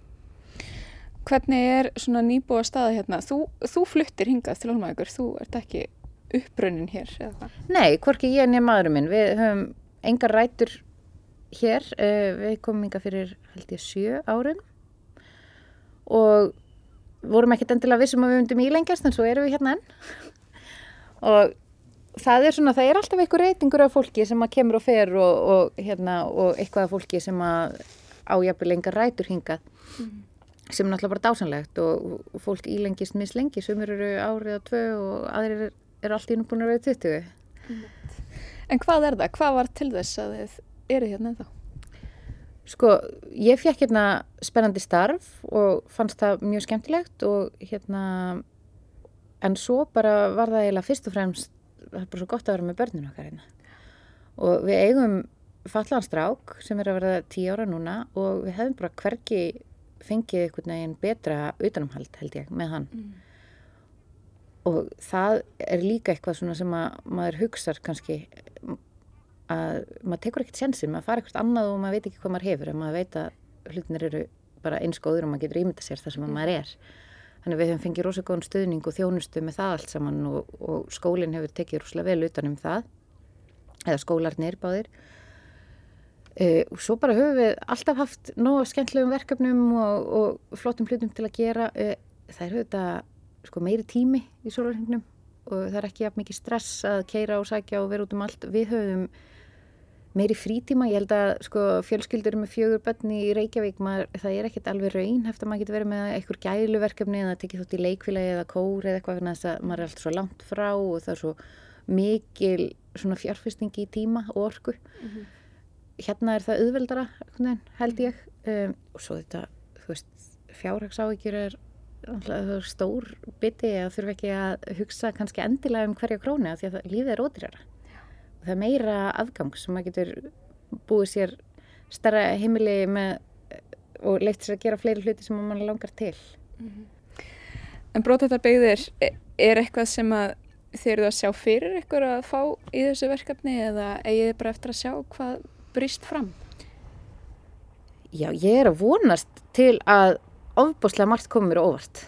Hvernig er svona nýbúa staða hérna? Þú, þú fluttir hingað til Hólmavíkur, þú ert ekki upprönnin hér eða hvað? Nei, hvorki ég nefn maðurum minn. Við höfum engar rætur hér. Uh, við komum yngar fyrir held ég sjö árum og vorum ekkert endilega vissum að við myndum ílengjast en svo erum við hérna enn og það er svona, það er alltaf einhver reytingur af fólki sem að kemur og fer og, og, hérna, og eitthvað af fólki sem að ájapir lengar rætur hingað mm. sem er náttúrulega bara dásanlegt og, og fólk ílengist mislengi, sumur eru árið og tvö og aðrir eru er allt í núbúin að vera 20. Mm. En hvað er það? Hvað var til þess að þið eru hérna ennþá? Sko, ég fekk hérna spennandi starf og fannst það mjög skemmtilegt og hérna, en svo bara var það eiginlega fyrst og fremst, það er bara svo gott að vera með börnun okkar hérna. Og við eigum fallanstrák sem er að verða tíu ára núna og við hefum bara hverki fengið einhvern veginn betra utanumhald held ég með hann. Mm. Og það er líka eitthvað svona sem að maður hugsar kannski að maður tekur ekkert sensin, maður fara ekkert annað og maður veit ekki hvað maður hefur en maður veit að hlutinir eru bara eins góður og maður getur ímynda sér það sem maður er. Þannig við hefum fengið rosalega góðan stuðning og þjónustu með það allt saman og, og skólinn hefur tekið rosalega vel utan um það, eða skólarnir báðir. Uh, og svo bara höfum við alltaf haft nóga skemmtilegum verkefnum og, og flottum hlutum til að gera. Uh, það er auðvitað sko, meiri tími í sólarhengnum og það er ekki mikið stress að keira og sækja og vera út um allt. Við höfum meiri frítíma. Ég held að sko, fjölskyldur með fjögur bönni í Reykjavík, maður, það er ekkert alveg raun eftir að maður getur verið með einhver gæluverkefni eða tekið þótt í leikfélagi eða kóri eða eitthvað þannig að maður er alltaf svo langt frá og það er svo mikil fjárfesting í tíma og orku. Mm -hmm hérna er það auðveldara held ég um, og svo þetta fjárhagsáhyggjur er, stór biti að þurfa ekki að hugsa kannski endilega um hverja krónu því að lífið er ódýrara það er meira afgang sem maður getur búið sér starra heimili með og leitt sér að gera fleiri hluti sem mann langar til mm -hmm. En brótættarbyggðir er eitthvað sem að þið eruð að sjá fyrir ykkur að fá í þessu verkefni eða eigið þið bara eftir að sjá hvað brist fram? Já, ég er að vonast til að ofbúslega margt komið mér óvart.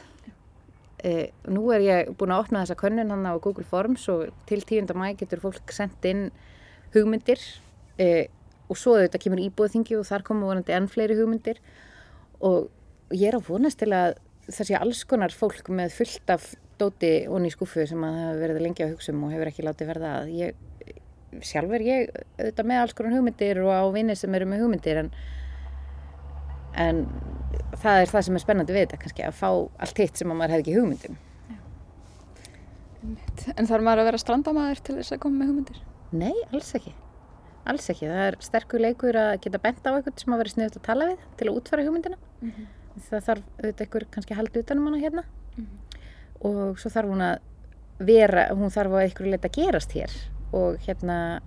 Eh, nú er ég búin að opna þessa könnun hann á Google Forms og til 10. mæ getur fólk sendt inn hugmyndir eh, og svo þetta kemur íbúðþingi og þar komur vonandi enn fleiri hugmyndir og ég er að vonast til að sé alls konar fólk með fullt af dóti og ný skuffu sem að það hefur verið lengi að hugsa um og hefur ekki látið verða að ég sjálf er ég auðvitað með alls konar hugmyndir og á vinni sem eru með hugmyndir en, en það er það sem er spennandi við þetta kannski að fá allt hitt sem maður hefði ekki hugmyndum En þarf maður að vera strandamæður til þess að koma með hugmyndir? Nei, alls ekki. Alls ekki, það er sterkur leikur að geta bent á eitthvað sem að vera sniðut að tala við til að útfæra hugmyndina. Mm -hmm. það þarf auðvitað einhver kannski að halda utanum hana hérna. Mm -hmm. og svo þarf hún að vera, hún þarf að einhverju leita að gerast hér. Og hérna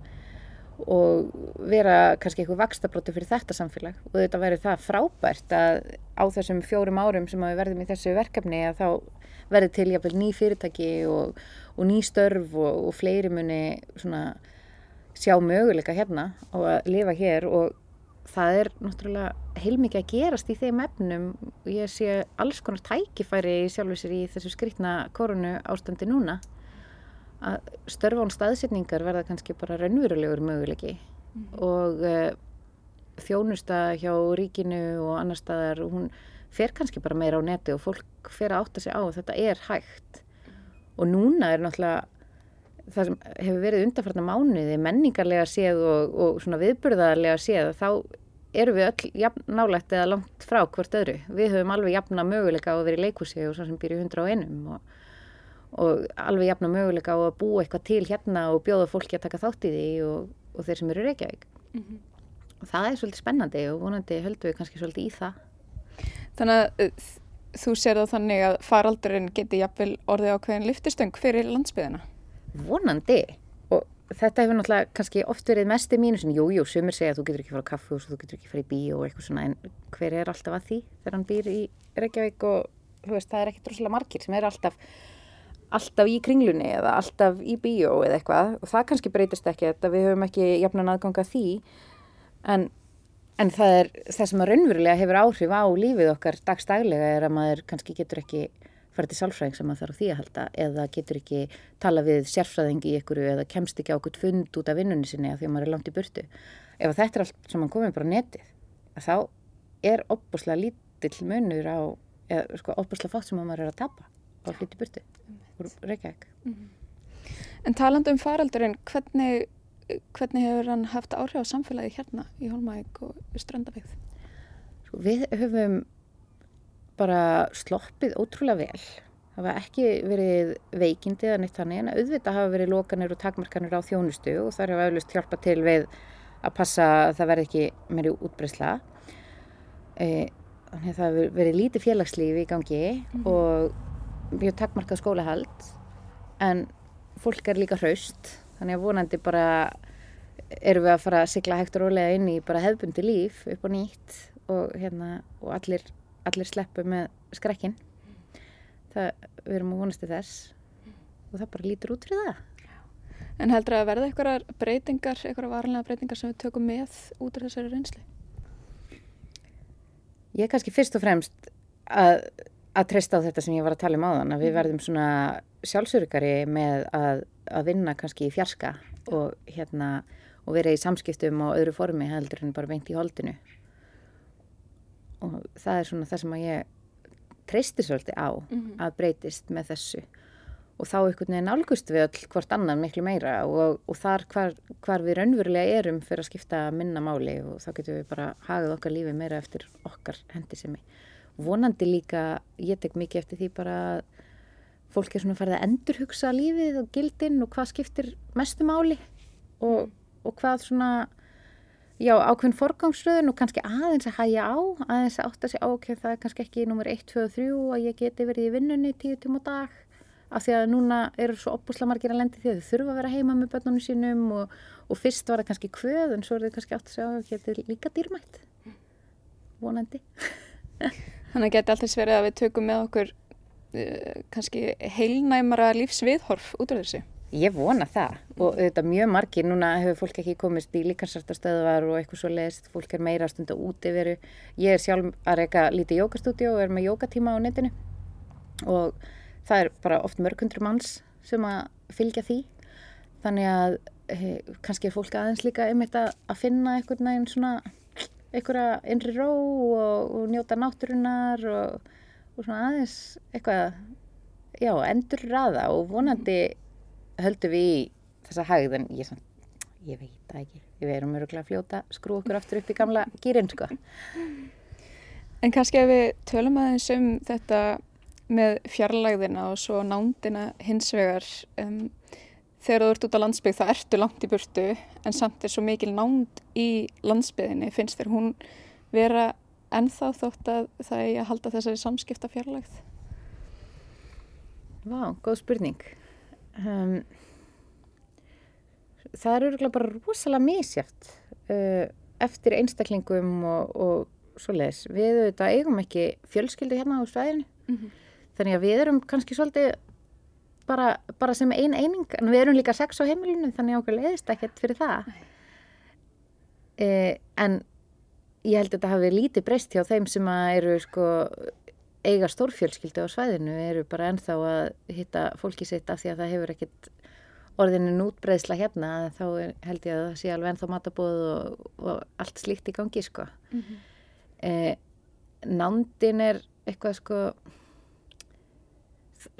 og vera kannski eitthvað vakstabróti fyrir þetta samfélag. Og þetta væri það frábært að á þessum fjórum árum sem við verðum í þessu verkefni að þá verði til jáfnveil ný fyrirtæki og, og ný störf og, og fleiri muni svona sjá möguleika hérna og að lifa hér. Og það er náttúrulega heilmikið að gerast í þeim efnum. Og ég sé alls konar tækifæri sjálfur sér í þessu skritna korunu ástandi núna að störfa án staðsetningar verða kannski bara raunverulegur möguleiki mm -hmm. og uh, þjónusta hjá ríkinu og annar staðar og hún fer kannski bara meira á neti og fólk fer að átta sig á að þetta er hægt mm -hmm. og núna er náttúrulega það sem hefur verið undarfarnar mánuði menningarlega séð og, og svona viðburðarlega séð þá eru við öll jafn, nálægt eða langt frá hvort öðru við höfum alveg jafna möguleika á að vera í leikúsi og svo sem býr í hundra á einum og og alveg jafna möguleika á að búa eitthvað til hérna og bjóða fólki að taka þátt í því og, og þeir sem eru Reykjavík. Mm -hmm. og það er svolítið spennandi og vonandi höldum við kannski svolítið í það. Þannig að uh, þú sér þá þannig að faraldurinn geti jafnvel orðið ákveðin liftistöng fyrir landsbyðina Vonandi. Og þetta hefur náttúrulega kannski oft verið mest í mínu sem jújú, sumir segja að þú getur ekki fara á kaffu og þú getur ekki fara í bí og eitthvað svona en hver er alltaf að því þegar hann býr í Reykjavík og veist, það er ekkert rosalega margir sem er alltaf alltaf í kringlunni eða alltaf í bíó eða eitthvað. Og það kannski breytist ekki þetta við höfum ekki jafnan aðganga því. En, en það er það sem að raunverulega hefur áhrif á lífið okkar dagstælega er að maður kannski getur ekki farið til sálfræðing sem maður þarf því að halda eða getur ekki tala við sérfræðingi í ykkur eða kemst ekki á okkur fund út af vinnunni sinni að því að maður er langt í burtu. Ef þetta er allt sem mann komið bara netið þá er opbúslega lítill munur á eða sko, opbúslega fátt sem maður er að tapa á flytti burtu úr Reykjavík. Mm -hmm. En talandu um faraldurinn, hvernig, hvernig hefur hann haft áhrif á samfélagi hérna í Holmæk og Strandavegð? Sko, við höfum bara sloppið ótrúlega vel. Það var ekki verið veikindi eða neitt þannig en auðvitað hafa verið lokanir og takmarkanir á þjónustu og það hefur auðvitað hjálpa til við að passa að það verði ekki meiri útbreysla. E, þannig að það hefur verið lítið félagslífi í gangi mm -hmm. og mjög takkmarkað skólahald en fólk er líka hraust þannig að vonandi bara erum við að fara að sigla hægt og rólega inn í bara hefbundi líf upp og nýtt og, hérna, og allir, allir sleppu með skrekkin það, við erum að vonast til þess og það bara lítur út fyrir það En heldur að verða eitthvað breytingar, eitthvað varlega breytingar sem við tökum með út af þessari reynsli? Ég er kannski fyrst og fremst að að treysta á þetta sem ég var að tala um áðan að við mhm. verðum svona sjálfsörgari með að, að vinna kannski í fjarska og hérna og vera í samskiptum og öðru formi heldur en bara beint í holdinu og það er svona það sem að ég treysti svolítið á Mhm. að breytist með þessu og þá einhvern veginn nálgust við öll hvort annan miklu meira og, og þar hvar, hvar við raunverulega erum fyrir að skipta minna máli og þá getum við bara hagað okkar lífi meira eftir okkar hendisemi. Vonandi líka, ég tek mikið eftir því bara að fólk er svona farið að endurhugsa lífið og gildin og hvað skiptir mestu máli og, og hvað svona já, ákveðin forgangsröðun og kannski aðeins að hæja á, aðeins að átta sig á, ok, það er kannski ekki nummer 1, 2 og 3 að ég geti verið í vinnunni 10 tíma á dag af því að núna eru svo opbúslega margir að lendi því að þau þurfa að vera heima með börnunum sínum og, og fyrst var það kannski kvöð en svo er þau kannski átt að segja að þetta er líka dýrmætt. Vonandi Þannig að geti alltaf verið að við tökum með okkur uh, kannski heilnæmara lífsviðhorf út af þessu. Ég vona það og þetta mjög margir, núna hefur fólk ekki komist í líkansartastöðvar og eitthvað svo leist, fólk er meira stund að úti veru. Ég er sjálf að reyka lítið jókastúdíu og er með jókatíma á netinu og það er bara oft mörgundur manns sem að fylgja því. Þannig að he, kannski er fólk aðeins líka einmitt að, að finna einhvern veginn svona einhverja innri ró og, og njóta náttúrunar og, og svona aðeins eitthvað, já, endur raða og vonandi höldum við í þessa hægð en ég, samt, ég veit það ekki. Við erum öruglega að fljóta, skrú okkur aftur upp í gamla gýrin, sko. En kannski ef við tölum aðeins um þetta með fjarlægðina og svo nándina hins vegar um, þegar þú ert út á landsbyggð það ertu langt í burtu en samt er svo mikil nánd í landsbyðinni finnst þér hún vera ennþá þótt að það er að halda þessari samskipta fjarlægð? Vá, góð spurning. Um, það er öruglega bara rosalega misjátt uh, eftir einstaklingum og, og svoleiðis. Við auðvitað eigum ekki fjölskyldu hérna á svæðinu. Mhm. Þannig að við erum kannski svolítið bara, bara sem ein eining, en við erum líka sex á heimilinu þannig að okkur leiðist ekkert fyrir það. Eh, en ég held að þetta hafi lítið breyst hjá þeim sem eru sko eiga stórfjölskyldu á svæðinu eru bara ennþá að hitta fólki sitt af því að það hefur ekkert orðinin útbreyðsla hérna þá held ég að það sé alveg ennþá matabóð og, og allt slíkt í gangi sko. Mhm. Eh, nándin er eitthvað sko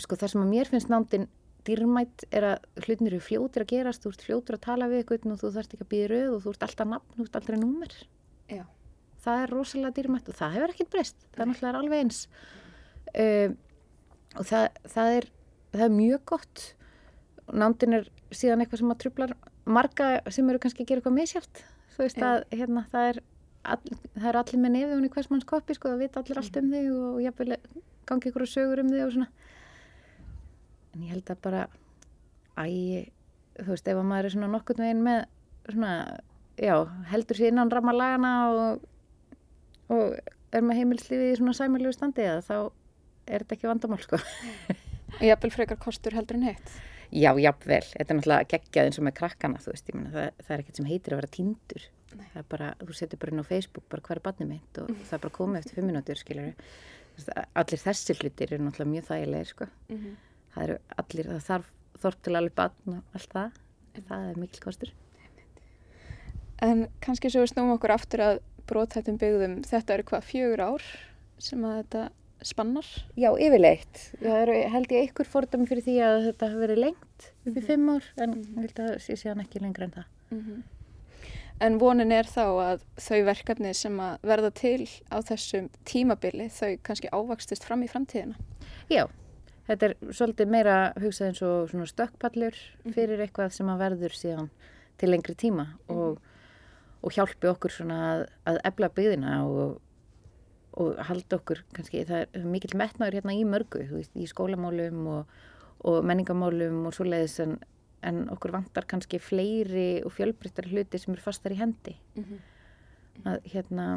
sko það sem að mér finnst nándin dýrmætt er að hlutinir eru fljótir að gerast, þú ert fljótur að tala við eitthvað og þú þarft ekki að býða rauð og þú ert alltaf nafn, þú ert aldrei númer. Já. Það er rosalega dýrmætt og það hefur ekkert breyst, það er náttúrulega alveg eins. Um, og það, það, er, það er mjög gott. Nándin er síðan eitthvað sem að trublar marga sem eru kannski að gera eitthvað misjátt. Þú veist Já. að hérna, það, er all, það er allir með nefið hún í hvers manns koppi, sko, það vita allir allt um þig og, og jafnvel gangi ykkur sögur um þig og svona en ég held að bara æ, þú veist, ef að maður er svona nokkurn veginn með svona, já, heldur sér innan ramma lagana og, og er með heimilslífi í svona sæmilegu standi eða þá er þetta ekki vandamál, sko. Jafnvel frekar kostur heldur en heitt. Já, jafnvel, þetta er náttúrulega geggjað eins og með krakkana, þú veist, ég meina, það, það er ekkert sem heitir að vera týndur. Það er bara, þú setur bara inn á Facebook bara hver er barnið mitt og það er bara komið eftir fimm minútur, skilur Allir þessi hlutir eru náttúrulega mjög þægilegir, sko. Mhm. Það eru allir, það þarf þorp til alveg barn og allt það. Það er mikil kostur. En kannski svo við snúum okkur aftur að brothættum byggðum, þetta eru hvað fjögur ár sem að þetta spannar? Já, yfirleitt. Það eru held ég einhver fordæmi fyrir því að þetta hafi verið lengt upp í fimm ár en ég held að sé síðan ekki lengra en það. Mhm. En vonin er þá að þau verkefni sem að verða til á þessum tímabili, þau kannski ávakstist fram í framtíðina? Já, þetta er svolítið meira hugsað eins og svona stökkpallur fyrir eitthvað sem að verður síðan til lengri tíma og, og hjálpi okkur svona að, að ebla byggðina og, og halda okkur kannski, það er mikill metnaður hérna í mörgu, veist, í skólamálum og, og menningamálum og svoleiðis en, en okkur vantar kannski fleiri og fjölbreyttar hluti sem eru fastar í hendi. Að hérna,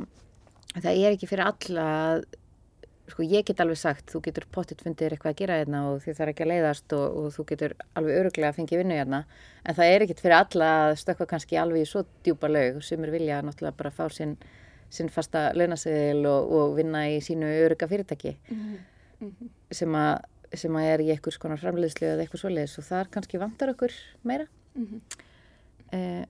það er ekki fyrir alla að sko ég get alveg sagt, þú getur pottitt fundið þér eitthvað að gera hérna og þið þarf ekki að leiðast og, og þú getur alveg öruglega að fengja vinnu hérna. En það er ekkit fyrir alla að stökka kannski alveg í svo djúpa laug. Sem er vilja náttúrulega bara fá sinn, sinn fasta launaseðil og, og vinna í sínu öruga fyrirtæki sem, að, sem að er í einhvers konar framleiðslu eða eitthvað svoleiðis. Og þar kannski vantar okkur meira. Mhm. eh,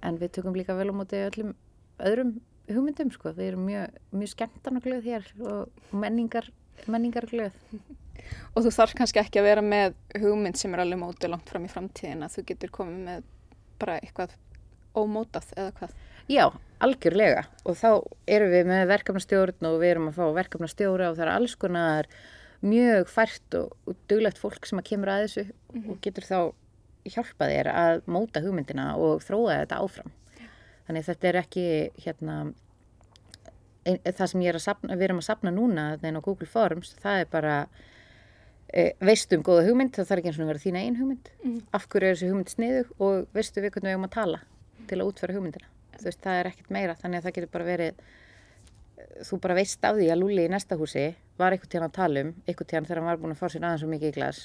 en við tökum líka vel á móti öllum öðrum hugmyndum sko. Við erum mjög, mjög skemmtarna glöð hér og menningar, menningar glöð. Og þú þarf kannski ekki að vera með hugmynd sem er alveg mótið langt fram í framtíðina. Þú getur komið með bara eitthvað ómótað eða hvað. Já, algjörlega og þá erum við með verkefnastjórn og við erum að fá verkefnastjóra og það er alls konar mjög fært og, og duglegt fólk sem að kemur að þessu mm -hmm. og getur þá hjálpað þér að móta hugmyndina og þróa þetta áfram. Þannig þetta er ekki hérna, ein, það sem er sapna, við erum að sapna núna á Google Forms, það er bara e, veistu um góða hugmynd, það þarf ekki eins og vera þína einn hugmynd, mm. Af hverju er þessi hugmynd sniðu og veistu við hvernig við erum að tala til að útfæra hugmyndina? Þú veist, það er ekkert meira þannig að það getur bara verið þú bara veist af því að Lúli í næsta húsi var eitthvað tíðan að tala um eitthvað tíðan þegar hann var búin að fá sér aðeins og mikið í glas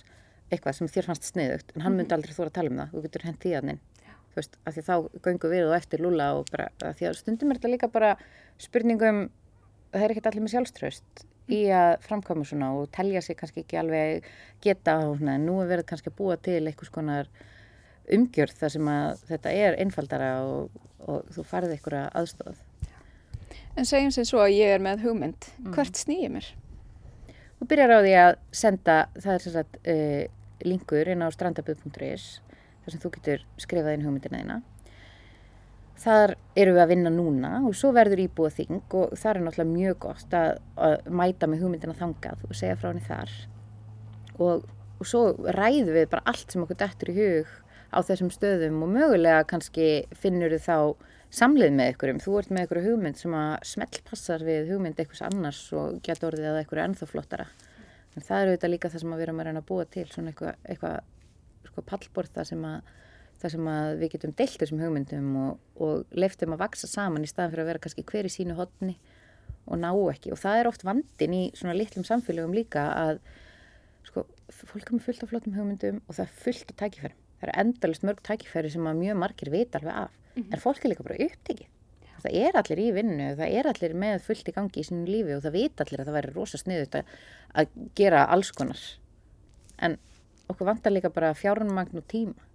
eitthvað sem þér fannst sniðugt en hann mhm. myndi aldrei þóra að tala um það, þú getur hent í aðnin þú veist, af því þá göngu við og eftir Lúla og bara, því að stundum er þetta líka bara spurningum, það er ekkert allir með sjálfströst í að framkvæma svona og telja sig kannski ekki alveg geta og svona, nú er verið kannski að búa til eitthvað skonar umgjörð þar sem að þetta er einfaldara og, og þú farið einhverja aðstofað. En segjum sem svo að ég er með hugmynd, mm. hvert snýjum mér? Þú byrjar á því að senda, það er sem sagt uh, linkur inn á strandaböð.is þar sem þú getur skrifað inn hugmyndina þína. Þar eru við að vinna núna og svo verður íbúið þing og það er náttúrulega mjög gott að, að mæta með hugmyndina þangað og segja frá henni þar. Og, og svo ræðum við bara allt sem okkur dættur í hug á þessum stöðum og mögulega kannski finnur þú þá samlið með ykkurum. Þú ert með ykkur hugmynd sem að smellpassar við hugmynd eitthvað annars og getur orðið að ykkur er ennþá flottara. En það eru þetta líka það sem við erum að reyna að búa til, svona eitthvað, eitthvað sko, pallbord það sem, að, það sem við getum deilt þessum hugmyndum og, og leiftum að vaksa saman í staðan fyrir að vera kannski hver í sínu hodni og ná ekki. Og það er oft vandin í svona litlum samfélögum líka að sko, fólk er með fullt af flottum hugmyndum og það er fullt af tækifærum. Það er endalist mörg tækifæri sem að mjög margir vita alveg af. Mm -hmm. en fólk er líka bara upptikið það er allir í vinnu, það er allir með fullt í gangi í sinu lífi og það vita allir að það væri rosa sniðut að, að gera alls konar. En okkur vantar líka bara fjármagn og tíma.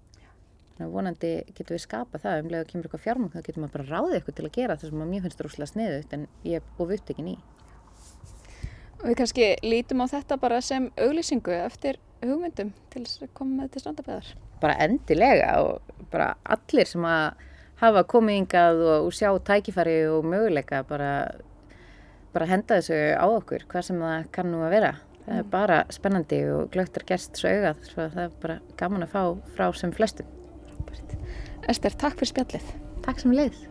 Þannig að vonandi getur við skapa það. Umlega að kemur eitthvað fjármagn þá getur maður bara ráðið eitthvað til að gera það sem mér finnst rosalega sniðut en ég er of upptikinn í. Og við kannski lítum á þetta bara sem auglýsingu eftir hugmyndum til að koma með til strandabæðar bara endilega og bara allir sem að hafa komið yngað og, og sjá tækifæri og möguleika bara, bara henda þessu á okkur hvað sem það kann nú að vera það er bara spennandi og glögtar gerst svo augað svo það er bara gaman að fá frá sem flestum. Ester, takk fyrir spjallið. Takk sem leið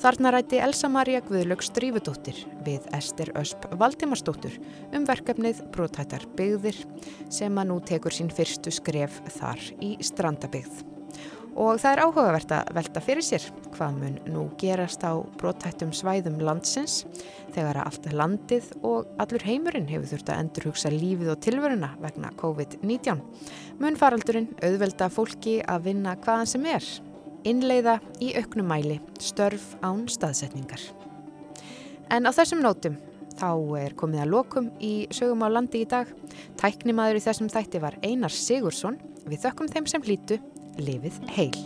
Þarna rætti Elsa Maria Guðlöks Strífudóttir við Ester Ösp Valdimarsdóttur um verkefnið Brótættar byggðir sem að nú tekur sín fyrstu skref þar í strandabygð. Og það er áhugavert að velta fyrir sér hvað mun nú gerast á brótættum svæðum landsins þegar allt landið og allur heimurinn hefur þurft að endurhugsa lífið og tilvöruna vegna COVID-19. Mun faraldurinn auðvelda fólki að vinna hvaðan sem er innleiða í auknum mæli störf án staðsetningar. En á þessum nótum þá er komið að lokum í sögum á landi í dag. Tæknimaður í þessum þætti var Einar Sigursson. Við þökkum þeim sem hlýtu lifið heil.